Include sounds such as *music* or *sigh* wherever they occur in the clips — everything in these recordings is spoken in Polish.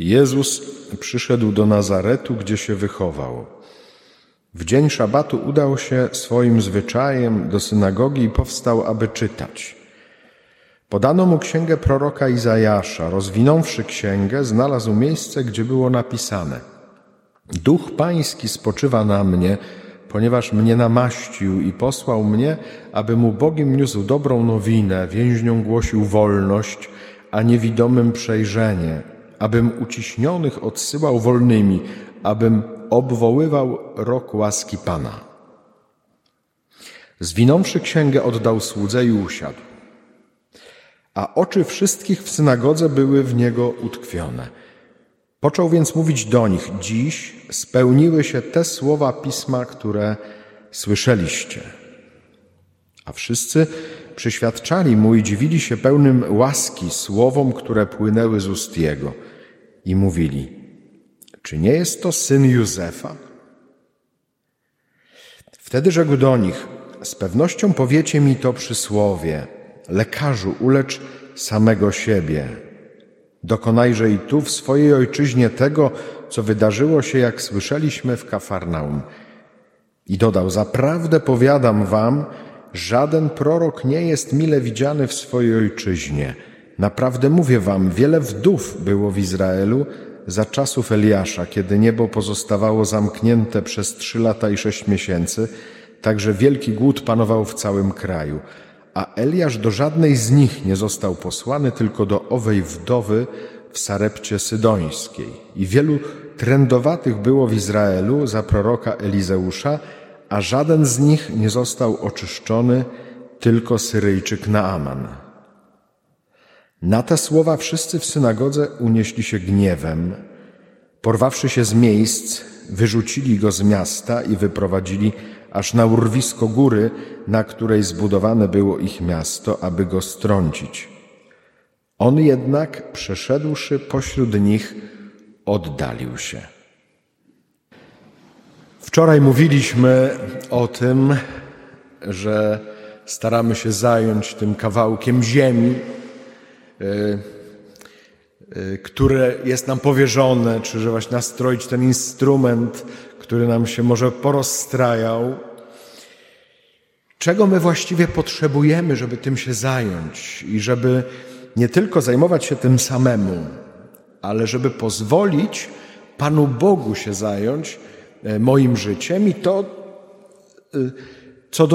Jezus przyszedł do Nazaretu, gdzie się wychował. W dzień szabatu udał się swoim zwyczajem do synagogi i powstał, aby czytać. Podano mu księgę proroka Izajasza. Rozwinąwszy księgę, znalazł miejsce, gdzie było napisane: Duch Pański spoczywa na mnie, ponieważ mnie namaścił i posłał mnie, aby mu Bogiem niósł dobrą nowinę, więźniom głosił wolność, a niewidomym przejrzenie, abym uciśnionych odsyłał wolnymi, abym obwoływał rok łaski Pana. Zwinąwszy księgę, oddał słudze i usiadł. A oczy wszystkich w synagodze były w niego utkwione. Począł więc mówić do nich: Dziś spełniły się te słowa pisma, które słyszeliście. A wszyscy przyświadczali mu i dziwili się pełnym łaski słowom, które płynęły z ust jego i mówili: Czy nie jest to syn Józefa? Wtedy rzekł do nich: Z pewnością powiecie mi to przysłowie: Lekarzu, ulecz samego siebie. Dokonajże i tu w swojej ojczyźnie tego, co wydarzyło się, jak słyszeliśmy w Kafarnaum. I dodał: Zaprawdę powiadam wam, żaden prorok nie jest mile widziany w swojej ojczyźnie. Naprawdę mówię wam, wiele wdów było w Izraelu za czasów Eliasza, kiedy niebo pozostawało zamknięte przez trzy lata i sześć miesięcy, także wielki głód panował w całym kraju. A Eliasz do żadnej z nich nie został posłany, tylko do owej wdowy w Sarepcie Sydońskiej. I wielu trędowatych było w Izraelu za proroka Elizeusza, a żaden z nich nie został oczyszczony, tylko Syryjczyk Naaman. Na te słowa wszyscy w synagodze unieśli się gniewem. Porwawszy się z miejsc, wyrzucili go z miasta i wyprowadzili aż na urwisko góry, na której zbudowane było ich miasto, aby go strącić. On jednak, przeszedłszy pośród nich, oddalił się. Wczoraj mówiliśmy o tym, że staramy się zająć tym kawałkiem ziemi, Y, y, które jest nam powierzone, czy że właśnie nastroić ten instrument, który nam się może porozstrajał. Czego my właściwie potrzebujemy, żeby tym się zająć i żeby nie tylko zajmować się tym samemu, ale żeby pozwolić Panu Bogu się zająć moim życiem i to, y, co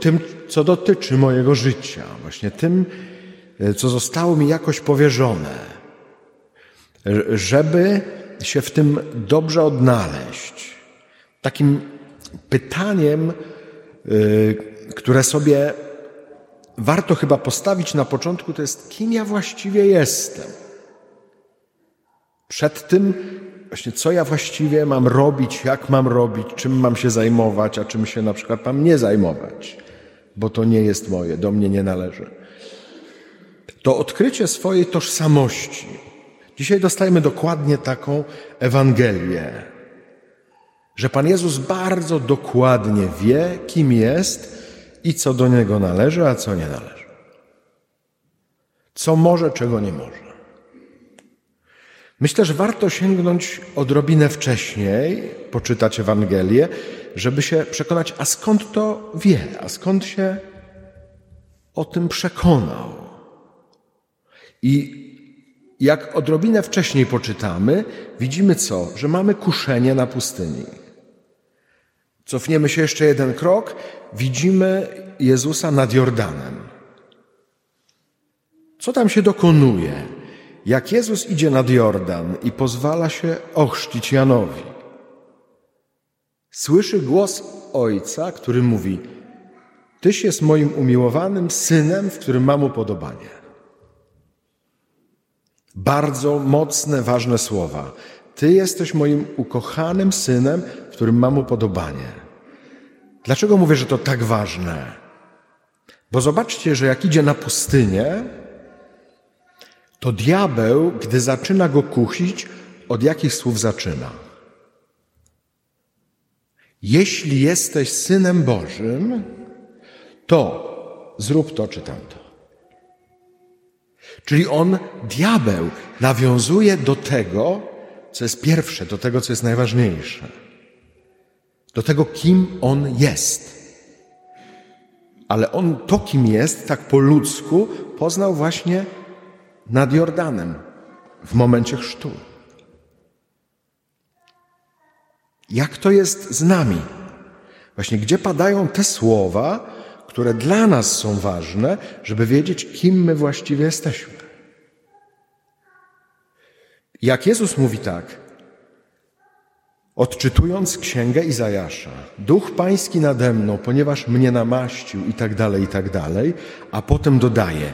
tym, co dotyczy mojego życia, właśnie tym, E, co zostało mi jakoś powierzone, żeby się w tym dobrze odnaleźć. Takim pytaniem, e, które sobie warto chyba postawić na początku, to jest, kim ja właściwie jestem. Przed tym, właśnie, co ja właściwie mam robić, jak mam robić, czym mam się zajmować, a czym się na przykład mam nie zajmować, bo to nie jest moje, do mnie nie należy to odkrycie swojej tożsamości. Dzisiaj dostajemy dokładnie taką Ewangelię, że Pan Jezus bardzo dokładnie wie, kim jest i co do Niego należy, a co nie należy. Co może, czego nie może. Myślę, że warto sięgnąć odrobinę wcześniej, poczytać Ewangelię, żeby się przekonać, a skąd to wie, a skąd się o tym przekonał. I jak odrobinę wcześniej poczytamy, widzimy co? Że mamy kuszenie na pustyni. Cofniemy się jeszcze jeden krok, widzimy Jezusa nad Jordanem. Co tam się dokonuje? Jak Jezus idzie nad Jordan i pozwala się ochrzcić Janowi, słyszy głos Ojca, który mówi: Tyś jest moim umiłowanym synem, w którym mam upodobanie. Bardzo mocne, ważne słowa. Ty jesteś moim ukochanym synem, w którym mam upodobanie. Dlaczego mówię, że to tak ważne? Bo zobaczcie, że jak idzie na pustynię, to diabeł, gdy zaczyna go kusić, od jakich słów zaczyna? Jeśli jesteś synem Bożym, to zrób to czy tamto. Czyli on, diabeł, nawiązuje do tego, co jest pierwsze, do tego, co jest najważniejsze. Do tego, kim on jest. Ale on to, kim jest, tak po ludzku, poznał właśnie nad Jordanem, w momencie chrztu. Jak to jest z nami? Właśnie gdzie padają te słowa, które dla nas są ważne, żeby wiedzieć, kim my właściwie jesteśmy. Jak Jezus mówi tak, odczytując księgę Izajasza, Duch Pański nade mną, ponieważ mnie namaścił i tak dalej, i tak dalej, a potem dodaje,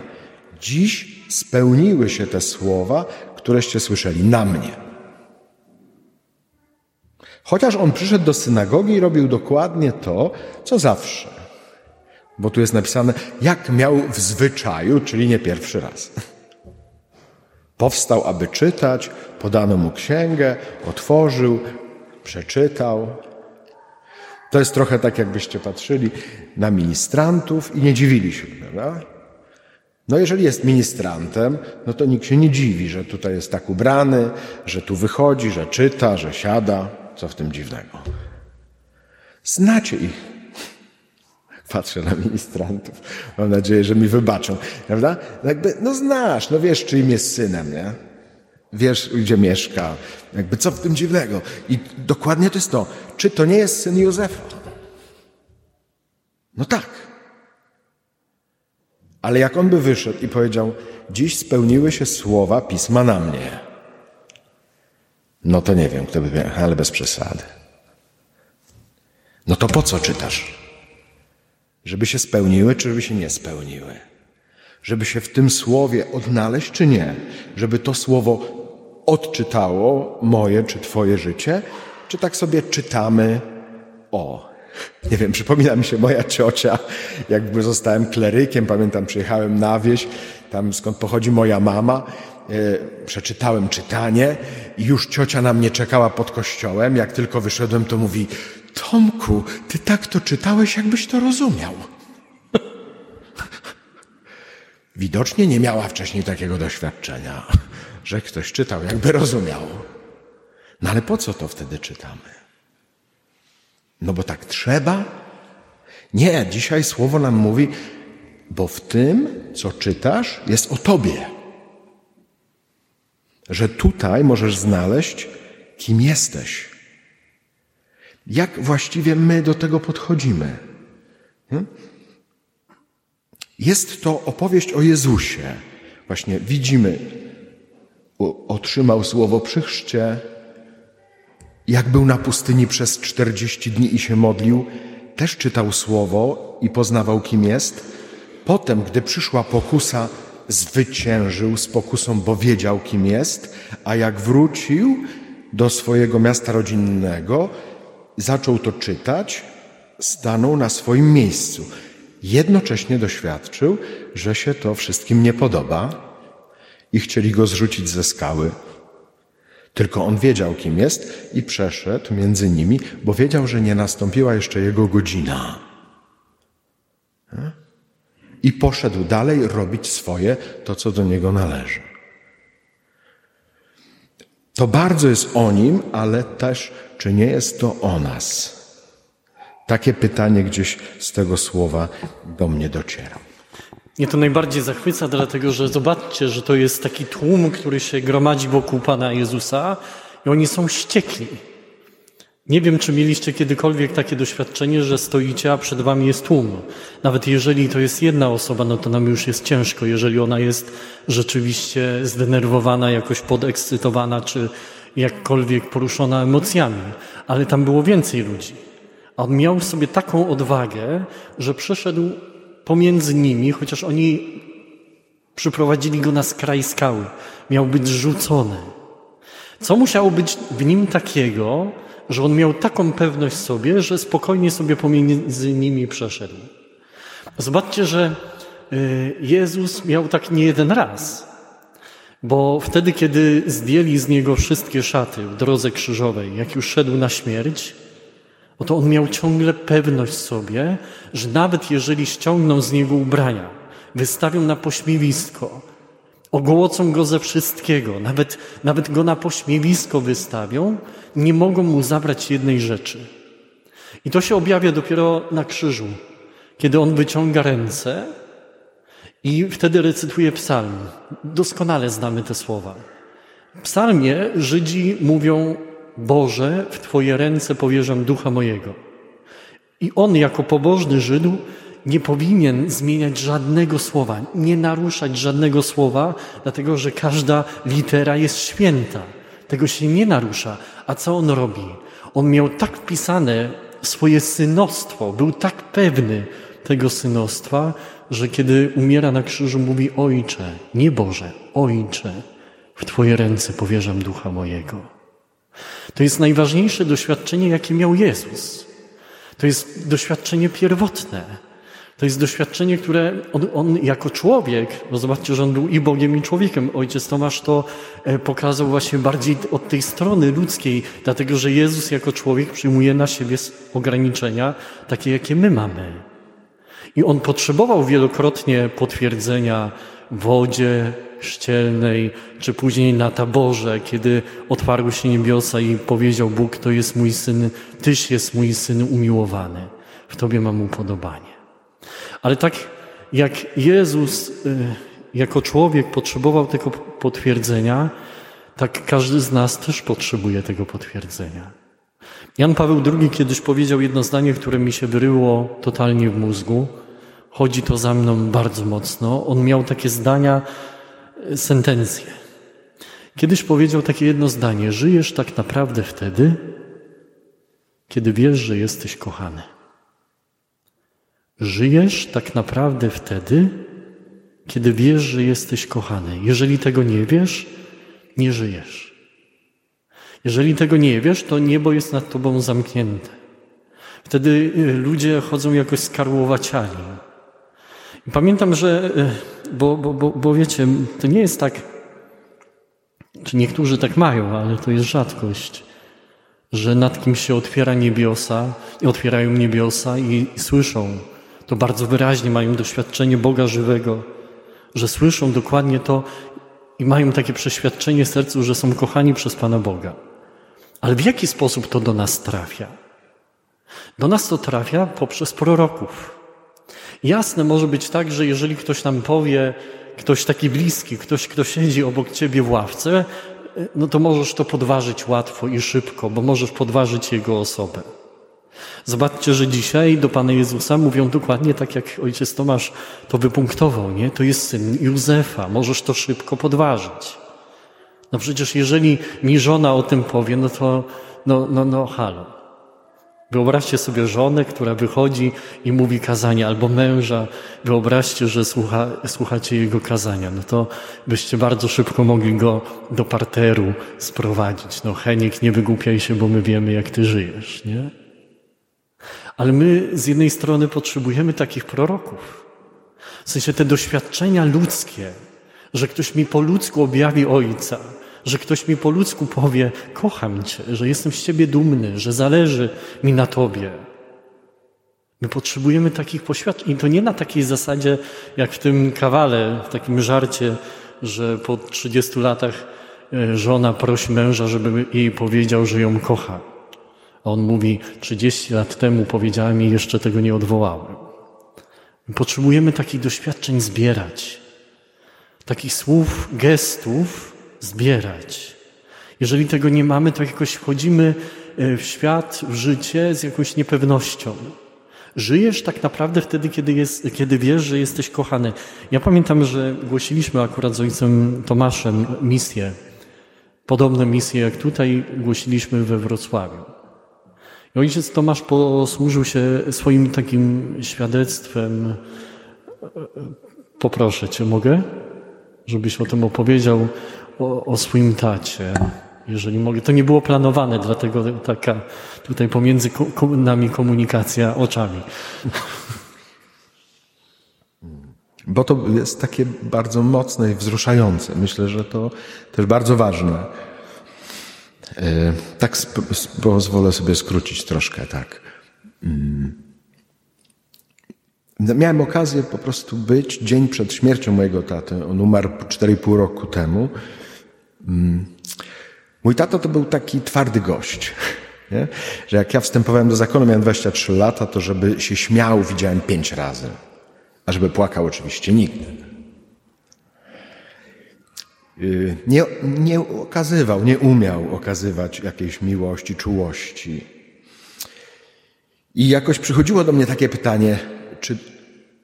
dziś spełniły się te słowa, któreście słyszeli na mnie. Chociaż on przyszedł do synagogi i robił dokładnie to, co zawsze. Bo tu jest napisane, jak miał w zwyczaju, czyli nie pierwszy raz. Powstał, aby czytać, podano mu księgę, otworzył, przeczytał. To jest trochę tak, jakbyście patrzyli na ministrantów i nie dziwili się, prawda? No jeżeli jest ministrantem, no to nikt się nie dziwi, że tutaj jest tak ubrany, że tu wychodzi, że czyta, że siada. Co w tym dziwnego? Znacie ich. Patrzę na ministrantów. Mam nadzieję, że mi wybaczą. Prawda? Jakby, no znasz, no wiesz, czyim jest synem, nie? Wiesz, gdzie mieszka. Jakby co w tym dziwnego? I dokładnie to jest to. Czy to nie jest syn Józefa? No tak. Ale jak on by wyszedł i powiedział, dziś spełniły się słowa pisma na mnie. No to nie wiem, kto by miał, ale bez przesady. No to po co czytasz? Żeby się spełniły, czy żeby się nie spełniły? Żeby się w tym słowie odnaleźć, czy nie? Żeby to słowo odczytało moje czy Twoje życie? Czy tak sobie czytamy o? Nie wiem, przypomina mi się moja ciocia, jakby zostałem klerykiem, pamiętam, przyjechałem na wieś, tam skąd pochodzi moja mama, e, przeczytałem czytanie i już ciocia na mnie czekała pod kościołem. Jak tylko wyszedłem, to mówi, Tomku, ty tak to czytałeś, jakbyś to rozumiał. *laughs* Widocznie nie miała wcześniej takiego doświadczenia, że ktoś czytał, jakby rozumiał. No ale po co to wtedy czytamy? No bo tak trzeba? Nie, dzisiaj słowo nam mówi, bo w tym, co czytasz, jest o tobie. Że tutaj możesz znaleźć, kim jesteś. Jak właściwie my do tego podchodzimy? Hmm? Jest to opowieść o Jezusie. Właśnie widzimy, otrzymał słowo przy chrzcie, jak był na pustyni przez czterdzieści dni i się modlił, też czytał słowo i poznawał, kim jest. Potem, gdy przyszła pokusa, zwyciężył z pokusą, bo wiedział, kim jest, a jak wrócił do swojego miasta rodzinnego, zaczął to czytać, stanął na swoim miejscu. Jednocześnie doświadczył, że się to wszystkim nie podoba i chcieli go zrzucić ze skały. Tylko on wiedział, kim jest i przeszedł między nimi, bo wiedział, że nie nastąpiła jeszcze jego godzina. I poszedł dalej robić swoje, to co do niego należy. To bardzo jest o nim, ale też, czy nie jest to o nas? Takie pytanie gdzieś z tego słowa do mnie dociera. Mnie to najbardziej zachwyca, dlatego że zobaczcie, że to jest taki tłum, który się gromadzi wokół Pana Jezusa i oni są ściekli. Nie wiem, czy mieliście kiedykolwiek takie doświadczenie, że stoicie, a przed wami jest tłum. Nawet jeżeli to jest jedna osoba, no to nam już jest ciężko. Jeżeli ona jest rzeczywiście zdenerwowana, jakoś podekscytowana, czy jakkolwiek poruszona emocjami. Ale tam było więcej ludzi. A on miał w sobie taką odwagę, że przeszedł pomiędzy nimi, chociaż oni przyprowadzili go na skraj skały. Miał być rzucony. Co musiało być w nim takiego, że on miał taką pewność sobie, że spokojnie sobie pomiędzy nimi przeszedł? Zobaczcie, że y, Jezus miał tak nie jeden raz. Bo wtedy, kiedy zdjęli z niego wszystkie szaty w drodze krzyżowej, jak już szedł na śmierć, Oto on miał ciągle pewność sobie, że nawet jeżeli ściągną z niego ubrania, wystawią na pośmiewisko, Ogołocą go ze wszystkiego, nawet, nawet go na pośmiewisko wystawią, nie mogą mu zabrać jednej rzeczy. I to się objawia dopiero na krzyżu, kiedy on wyciąga ręce i wtedy recytuje psalm. Doskonale znamy te słowa. W psalmie Żydzi mówią: Boże, w Twoje ręce powierzam ducha mojego. I on, jako pobożny Żyd, nie powinien zmieniać żadnego słowa, nie naruszać żadnego słowa, dlatego że każda litera jest święta. Tego się nie narusza. A co on robi? On miał tak wpisane swoje synostwo, był tak pewny tego synostwa, że kiedy umiera na krzyżu, mówi: Ojcze, nie Boże, Ojcze, w Twoje ręce powierzam ducha mojego. To jest najważniejsze doświadczenie, jakie miał Jezus. To jest doświadczenie pierwotne. To jest doświadczenie, które on, on, jako człowiek, bo zobaczcie, że on był i Bogiem, i człowiekiem. Ojciec Tomasz to e, pokazał właśnie bardziej od tej strony ludzkiej, dlatego że Jezus jako człowiek przyjmuje na siebie ograniczenia, takie jakie my mamy. I on potrzebował wielokrotnie potwierdzenia w wodzie ścielnej, czy później na taborze, kiedy otwarły się niebiosa i powiedział Bóg, to jest mój syn, Tyś jest mój syn umiłowany, w Tobie mam upodobanie. Ale tak jak Jezus y, jako człowiek potrzebował tego potwierdzenia, tak każdy z nas też potrzebuje tego potwierdzenia. Jan Paweł II kiedyś powiedział jedno zdanie, które mi się wyryło totalnie w mózgu. Chodzi to za mną bardzo mocno. On miał takie zdania, y, sentencje. Kiedyś powiedział takie jedno zdanie: Żyjesz tak naprawdę wtedy, kiedy wiesz, że jesteś kochany. Żyjesz tak naprawdę wtedy, kiedy wiesz, że jesteś kochany. Jeżeli tego nie wiesz, nie żyjesz. Jeżeli tego nie wiesz, to niebo jest nad tobą zamknięte. Wtedy y, ludzie chodzą jakoś skarłowaciali. Pamiętam, że, y, bo, bo, bo, bo wiecie, to nie jest tak, czy niektórzy tak mają, ale to jest rzadkość, że nad kim się otwiera niebiosa, otwierają niebiosa i, i słyszą to bardzo wyraźnie mają doświadczenie Boga żywego, że słyszą dokładnie to i mają takie przeświadczenie w sercu, że są kochani przez Pana Boga. Ale w jaki sposób to do nas trafia? Do nas to trafia poprzez proroków. Jasne może być tak, że jeżeli ktoś nam powie, ktoś taki bliski, ktoś, kto siedzi obok ciebie w ławce, no to możesz to podważyć łatwo i szybko, bo możesz podważyć jego osobę. Zobaczcie, że dzisiaj do Pana Jezusa mówią dokładnie tak, jak ojciec Tomasz to wypunktował, nie? To jest syn Józefa, możesz to szybko podważyć. No przecież jeżeli mi żona o tym powie, no to, no, no, no, halo. Wyobraźcie sobie żonę, która wychodzi i mówi kazania, albo męża, wyobraźcie, że słucha, słuchacie jego kazania. No to byście bardzo szybko mogli go do parteru sprowadzić. No Henik, nie wygłupiaj się, bo my wiemy, jak ty żyjesz, nie? Ale my z jednej strony potrzebujemy takich proroków. W sensie te doświadczenia ludzkie, że ktoś mi po ludzku objawi Ojca, że ktoś mi po ludzku powie: Kocham Cię, że jestem z Ciebie dumny, że zależy mi na Tobie. My potrzebujemy takich poświadczeń. I to nie na takiej zasadzie, jak w tym kawale, w takim żarcie, że po 30 latach e, żona prosi męża, żeby jej powiedział, że ją kocha. A on mówi, 30 lat temu powiedziałem i jeszcze tego nie odwołałem. Potrzebujemy takich doświadczeń zbierać, takich słów, gestów zbierać. Jeżeli tego nie mamy, to jakoś wchodzimy e, w świat, w życie z jakąś niepewnością. Żyjesz tak naprawdę wtedy, kiedy, jest, kiedy wiesz, że jesteś kochany. Ja pamiętam, że głosiliśmy akurat z ojcem Tomaszem misję. Podobne misje jak tutaj głosiliśmy we Wrocławiu. Ojciec Tomasz posłużył się swoim takim świadectwem. Poproszę Cię, mogę? Żebyś o tym opowiedział, o, o swoim tacie, jeżeli mogę. To nie było planowane, dlatego taka tutaj pomiędzy nami komunikacja oczami. Bo to jest takie bardzo mocne i wzruszające. Myślę, że to też bardzo ważne. E, tak pozwolę sobie skrócić troszkę, tak. Mm. Miałem okazję po prostu być dzień przed śmiercią mojego taty. On umarł 4,5 roku temu. Mm. Mój tato to był taki twardy gość. *laughs* Nie? Że jak ja wstępowałem do zakonu, miałem 23 lata, to żeby się śmiał, widziałem pięć razy. A żeby płakał, oczywiście nigdy. Nie, nie okazywał, nie umiał okazywać jakiejś miłości, czułości. I jakoś przychodziło do mnie takie pytanie, czy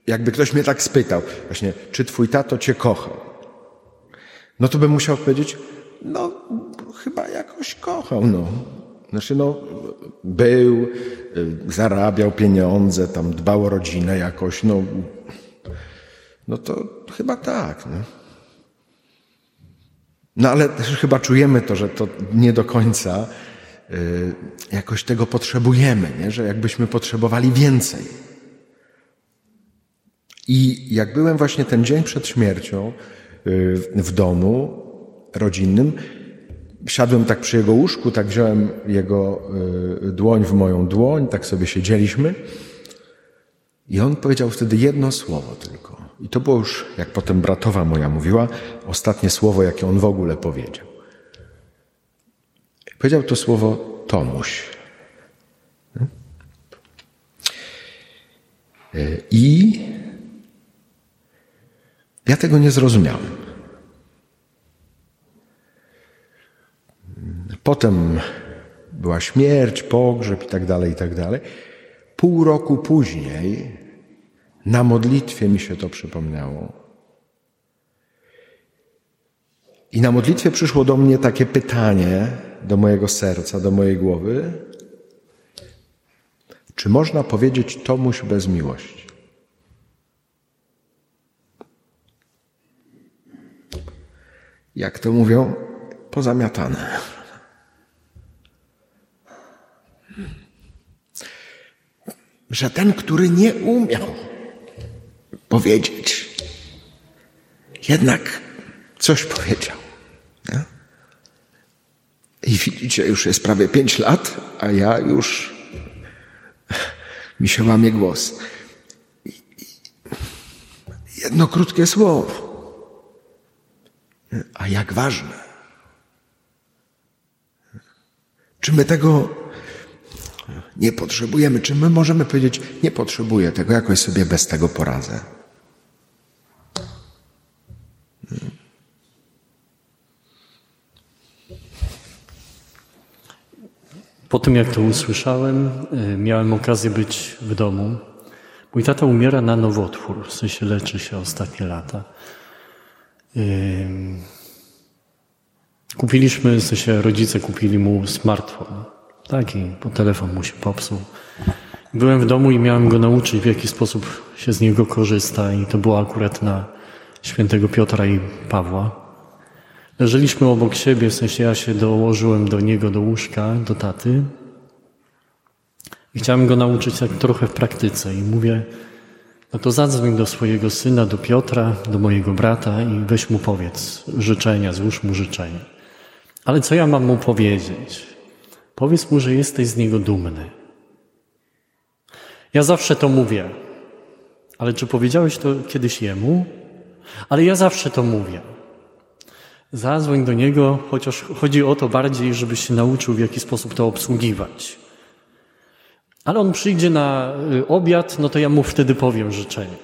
jakby ktoś mnie tak spytał, właśnie, czy twój tato cię kochał? No to bym musiał odpowiedzieć, no chyba jakoś kochał, no. Znaczy, no, był, y, zarabiał pieniądze, tam dbał o rodzinę jakoś, no, no to chyba tak, no. No ale też chyba czujemy to, że to nie do końca y, jakoś tego potrzebujemy, nie? że jakbyśmy potrzebowali więcej. I jak byłem właśnie ten dzień przed śmiercią y, w domu rodzinnym, siadłem tak przy jego łóżku, tak wziąłem jego y, dłoń w moją dłoń, tak sobie siedzieliśmy. I on powiedział wtedy jedno słowo tylko. I to było już, jak potem bratowa moja mówiła, ostatnie słowo, jakie on w ogóle powiedział. Powiedział to słowo Tomuś. Y, I ja tego nie zrozumiałem. Potem była śmierć, pogrzeb i tak dalej, i tak dalej. Pół roku później na modlitwie mi się to przypomniało. I na modlitwie przyszło do mnie takie pytanie, do mojego serca, do mojej głowy: czy można powiedzieć Tomuś bez miłości? Jak to mówią, pozamiatane. Że ten, który nie umiał powiedzieć, jednak coś powiedział. Nie? I widzicie, już jest prawie pięć lat, a ja już mi się łamie głos. Jedno krótkie słowo. A jak ważne. Czy my tego nie potrzebujemy? Czy my możemy powiedzieć, nie potrzebuję tego, jakoś sobie bez tego poradzę? Po tym, jak to usłyszałem, y, miałem okazję być w domu. Mój tata umiera na nowotwór, w sensie leczy się ostatnie lata. Kupiliśmy, w sensie rodzice kupili mu smartfon. Taki, bo telefon mu się popsuł. Byłem w domu i miałem go nauczyć, w jaki sposób się z niego korzysta, i to było akurat na świętego Piotra i Pawła. Leżeliśmy obok siebie, w sensie ja się dołożyłem do niego, do łóżka, do taty. I chciałem go nauczyć tak trochę w praktyce. I mówię, no to zadzwoń do swojego syna, do Piotra, do mojego brata i weź mu powiedz życzenia, złóż mu życzenia. Ale co ja mam mu powiedzieć? Powiedz mu, że jesteś z niego dumny. Ja zawsze to mówię. Ale czy powiedziałeś to kiedyś jemu? Ale ja zawsze to mówię. Zadzwoń do niego, chociaż chodzi o to bardziej, żebyś się nauczył, w jaki sposób to obsługiwać. Ale on przyjdzie na y, obiad, no to ja mu wtedy powiem życzenie.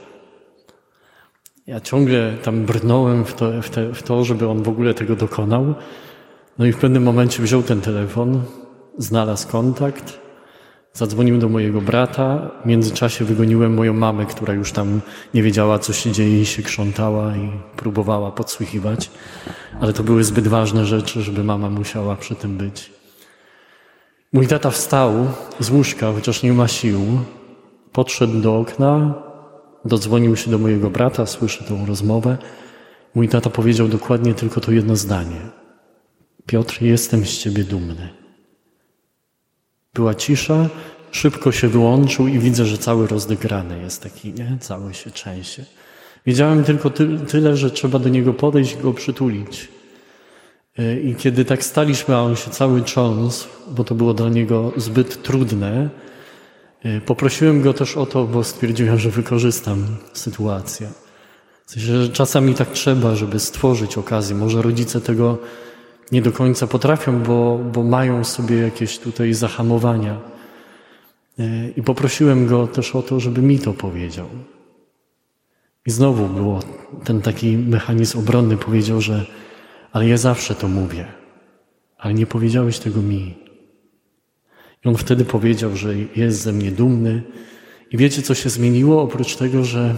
Ja ciągle tam brnąłem w to, w, te, w to, żeby on w ogóle tego dokonał. No i w pewnym momencie wziął ten telefon, znalazł kontakt, zadzwonił do mojego brata. W międzyczasie wygoniłem moją mamę, która już tam nie wiedziała, co się dzieje i się krzątała i próbowała podsłuchiwać. Ale to były zbyt ważne rzeczy, żeby mama musiała przy tym być. Mój tata wstał z łóżka, chociaż nie ma sił, podszedł do okna, dodzwonił się do mojego brata, słyszy tą rozmowę. Mój tata powiedział dokładnie tylko to jedno zdanie. Piotr, jestem z ciebie dumny. Była cisza, szybko się wyłączył i widzę, że cały rozdegrany jest taki, nie? Cały się trzęsie. Wiedziałem tylko ty tyle, że trzeba do niego podejść i go przytulić. I kiedy tak staliśmy, a on się cały cząsł, bo to było dla niego zbyt trudne, Y, poprosiłem go też o to, bo stwierdziłem, że wykorzystam sytuację. W sensie, że czasami tak trzeba, żeby stworzyć okazję. Może rodzice tego nie do końca potrafią, bo, bo mają sobie jakieś tutaj zahamowania. Y, I poprosiłem go też o to, żeby mi to powiedział. I znowu było ten taki mechanizm obronny, powiedział, że ale ja zawsze to mówię, ale nie powiedziałeś tego mi. I on wtedy powiedział, że jest ze mnie dumny. I wiecie, co się zmieniło? Oprócz tego, że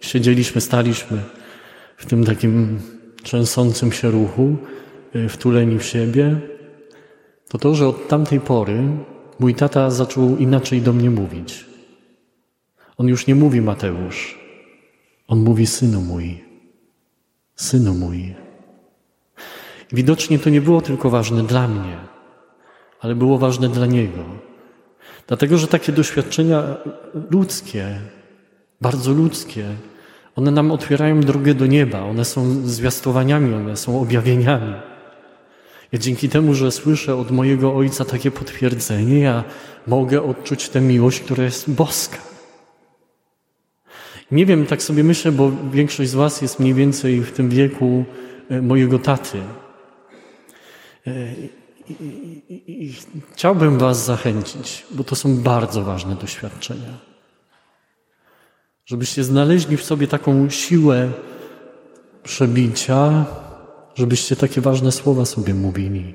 siedzieliśmy, staliśmy w tym takim trzęsącym się ruchu, y, wtuleni w siebie, to to, że od tamtej pory mój tata zaczął inaczej do mnie mówić. On już nie mówi Mateusz, on mówi synu mój, synu mój. Widocznie to nie było tylko ważne dla mnie, ale było ważne dla Niego. Dlatego, że takie doświadczenia ludzkie, bardzo ludzkie, one nam otwierają drogę do nieba, one są zwiastowaniami, one są objawieniami. Ja dzięki temu, że słyszę od mojego Ojca takie potwierdzenie, ja mogę odczuć tę miłość, która jest boska. Nie wiem, tak sobie myślę, bo większość z Was jest mniej więcej w tym wieku e, mojego taty. E, I, i, I, chciałbym Was zachęcić, bo to są bardzo ważne doświadczenia. Żebyście znaleźli w sobie taką siłę przebicia, żebyście takie ważne słowa sobie mówili.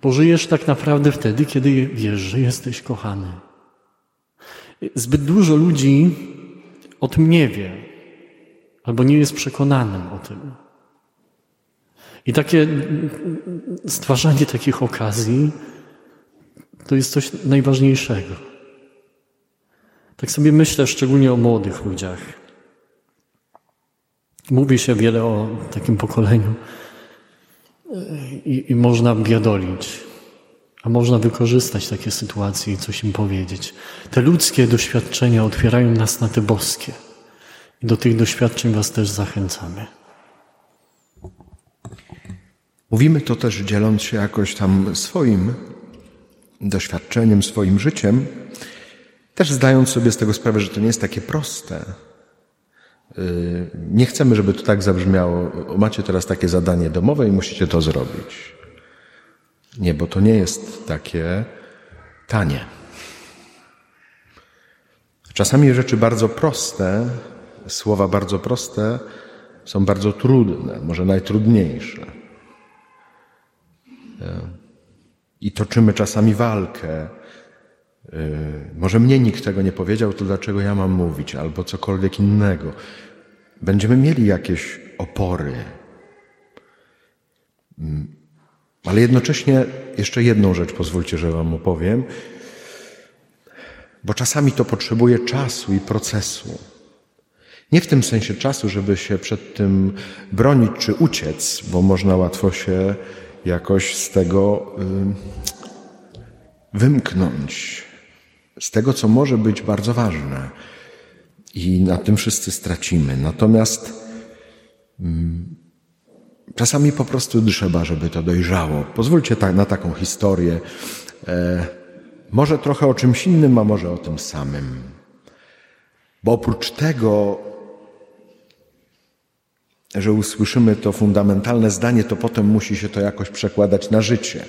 Pożyjesz tak naprawdę wtedy, kiedy wiesz, że jesteś kochany. Zbyt dużo ludzi o tym nie wie, albo nie jest przekonanym o tym. I takie stwarzanie takich okazji to jest coś najważniejszego. Tak sobie myślę szczególnie o młodych ludziach. Mówi się wiele o takim pokoleniu i, i można biadolić, a można wykorzystać takie sytuacje i coś im powiedzieć. Te ludzkie doświadczenia otwierają nas na te boskie. I do tych doświadczeń Was też zachęcamy. Mówimy to też dzieląc się jakoś tam swoim doświadczeniem, swoim życiem, też zdając sobie z tego sprawę, że to nie jest takie proste. Y, nie chcemy, żeby to tak zabrzmiało. Macie teraz takie zadanie domowe i musicie to zrobić. Nie, bo to nie jest takie tanie. Czasami rzeczy bardzo proste, słowa bardzo proste są bardzo trudne, może najtrudniejsze. I toczymy czasami walkę. Może mnie nikt tego nie powiedział, to dlaczego ja mam mówić, albo cokolwiek innego. Będziemy mieli jakieś opory. Ale jednocześnie jeszcze jedną rzecz pozwólcie, że Wam opowiem, bo czasami to potrzebuje czasu i procesu. Nie w tym sensie czasu, żeby się przed tym bronić czy uciec, bo można łatwo się jakoś z tego wymknąć, z tego, co może być bardzo ważne. I na tym wszyscy stracimy. Natomiast czasami po prostu trzeba, żeby to dojrzało. Pozwólcie na taką historię. E, może trochę o czymś innym, a może o tym samym. Bo oprócz tego, że usłyszymy to fundamentalne zdanie, to potem musi się to jakoś przekładać na życie.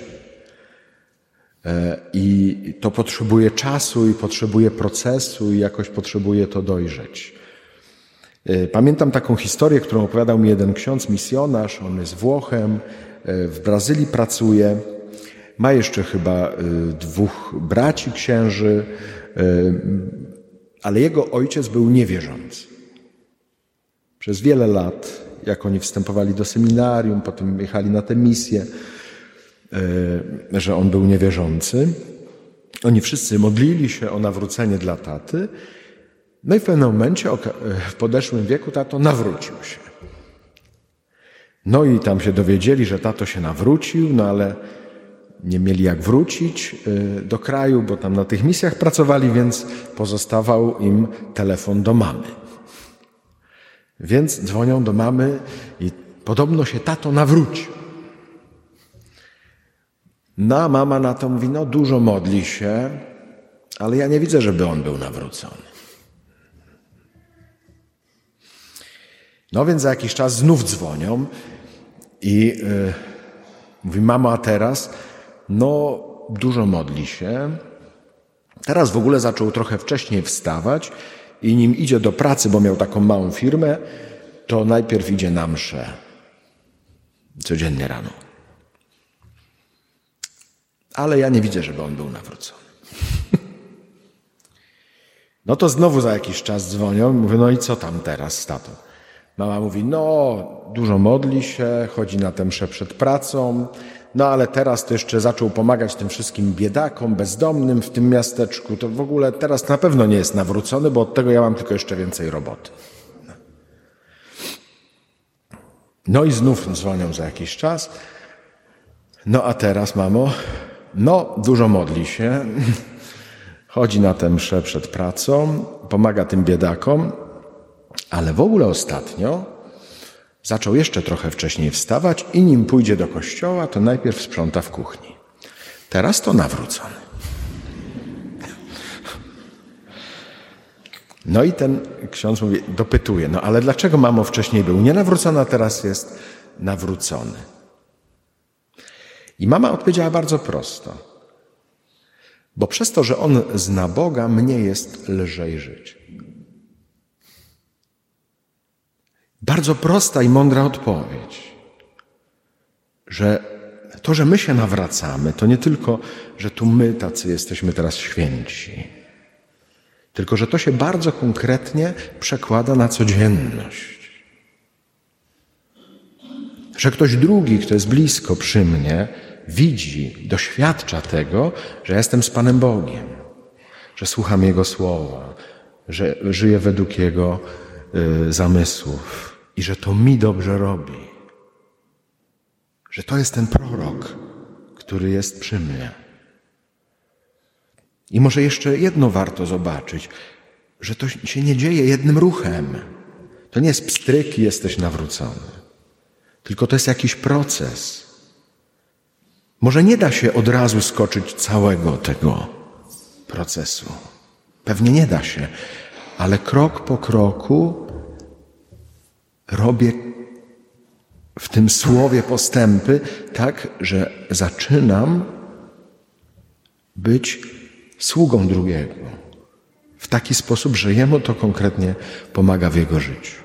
E, I to potrzebuje czasu, i potrzebuje procesu, i jakoś potrzebuje to dojrzeć. E, pamiętam taką historię, którą opowiadał mi jeden ksiądz, misjonarz, on jest Włochem, e, w Brazylii pracuje, ma jeszcze chyba dwóch braci księży, ale jego ojciec był niewierzący. Przez wiele lat jak oni wstępowali do seminarium, potem jechali na tę misję, e, że on był niewierzący. Oni wszyscy modlili się o nawrócenie dla taty. No i w pewnym momencie, w podeszłym wieku, tato nawrócił się. No i tam się dowiedzieli, że tato się nawrócił, no ale nie mieli jak wrócić e, do kraju, bo tam na tych misjach pracowali, więc pozostawał im telefon do mamy. Więc dzwonią do mamy i podobno się tato nawrócił. No mama na to mówi, no dużo modli się, ale ja nie widzę, żeby on był nawrócony. No więc za jakiś czas znów dzwonią i yy, mówi, mama teraz, no dużo modli się. Teraz w ogóle zaczął trochę wcześniej wstawać i nim idzie do pracy, bo miał taką małą firmę, to najpierw idzie na mszę. Codziennie rano. Ale ja nie widzę, żeby on był nawrócony. *laughs* No to znowu za jakiś czas dzwonią, mówię, no i co tam teraz, tato? Mama mówi, no dużo modli się, chodzi na tę mszę przed pracą, no ale teraz to jeszcze zaczął pomagać tym wszystkim biedakom, bezdomnym w tym miasteczku. To w ogóle teraz na pewno nie jest nawrócony, bo od tego ja mam tylko jeszcze więcej roboty. No i znów dzwonią za jakiś czas. No a teraz, mamo, no dużo modli się, chodzi na tę mszę przed pracą, pomaga tym biedakom, ale w ogóle ostatnio Zaczął jeszcze trochę wcześniej wstawać i nim pójdzie do kościoła, to najpierw sprząta w kuchni. Teraz to nawrócony. No i ten ksiądz mówi, dopytuje, no ale dlaczego mamo wcześniej był nienawrócony, a teraz jest nawrócony? I mama odpowiedziała bardzo prosto. Bo przez to, że on zna Boga, mnie jest lżej żyć. Bardzo prosta i mądra odpowiedź, że to, że my się nawracamy, to nie tylko, że tu my tacy jesteśmy teraz święci, tylko że to się bardzo konkretnie przekłada na codzienność. Że ktoś drugi, kto jest blisko przy mnie, widzi, doświadcza tego, że jestem z Panem Bogiem, że słucham Jego słowa, że żyję według Jego y, zamysłów i że to mi dobrze robi. Że to jest ten prorok, który jest przy mnie. I może jeszcze jedno warto zobaczyć, że to się nie dzieje jednym ruchem. To nie jest pstryk i jesteś nawrócony. Tylko to jest jakiś proces. Może nie da się od razu skoczyć całego tego procesu. Pewnie nie da się, ale krok po kroku robię w tym słowie postępy tak, że zaczynam być sługą drugiego. W taki sposób, że jemu to konkretnie pomaga w jego życiu.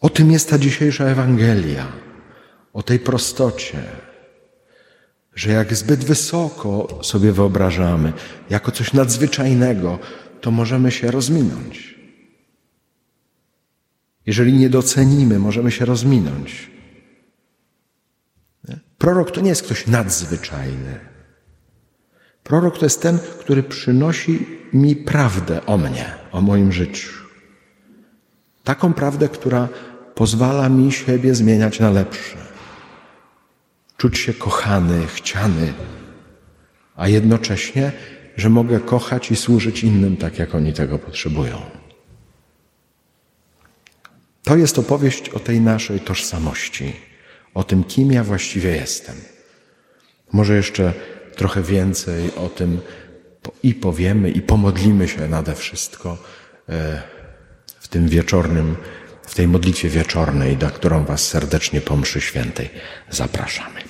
O tym jest ta dzisiejsza Ewangelia, o tej prostocie, że jak zbyt wysoko sobie wyobrażamy, jako coś nadzwyczajnego, to możemy się rozminąć. Jeżeli nie docenimy, możemy się rozminąć. Prorok to nie jest ktoś nadzwyczajny. Prorok to jest ten, który przynosi mi prawdę o mnie, o moim życiu. Taką prawdę, która pozwala mi siebie zmieniać na lepsze. Czuć się kochany, chciany, a jednocześnie, że mogę kochać i służyć innym tak, jak oni tego potrzebują. To jest opowieść o tej naszej tożsamości, o tym, kim ja właściwie jestem. Może jeszcze trochę więcej o tym i powiemy, i pomodlimy się nade wszystko e, w tym wieczornym, w tej modlitwie wieczornej, do którą Was serdecznie po mszy świętej zapraszamy.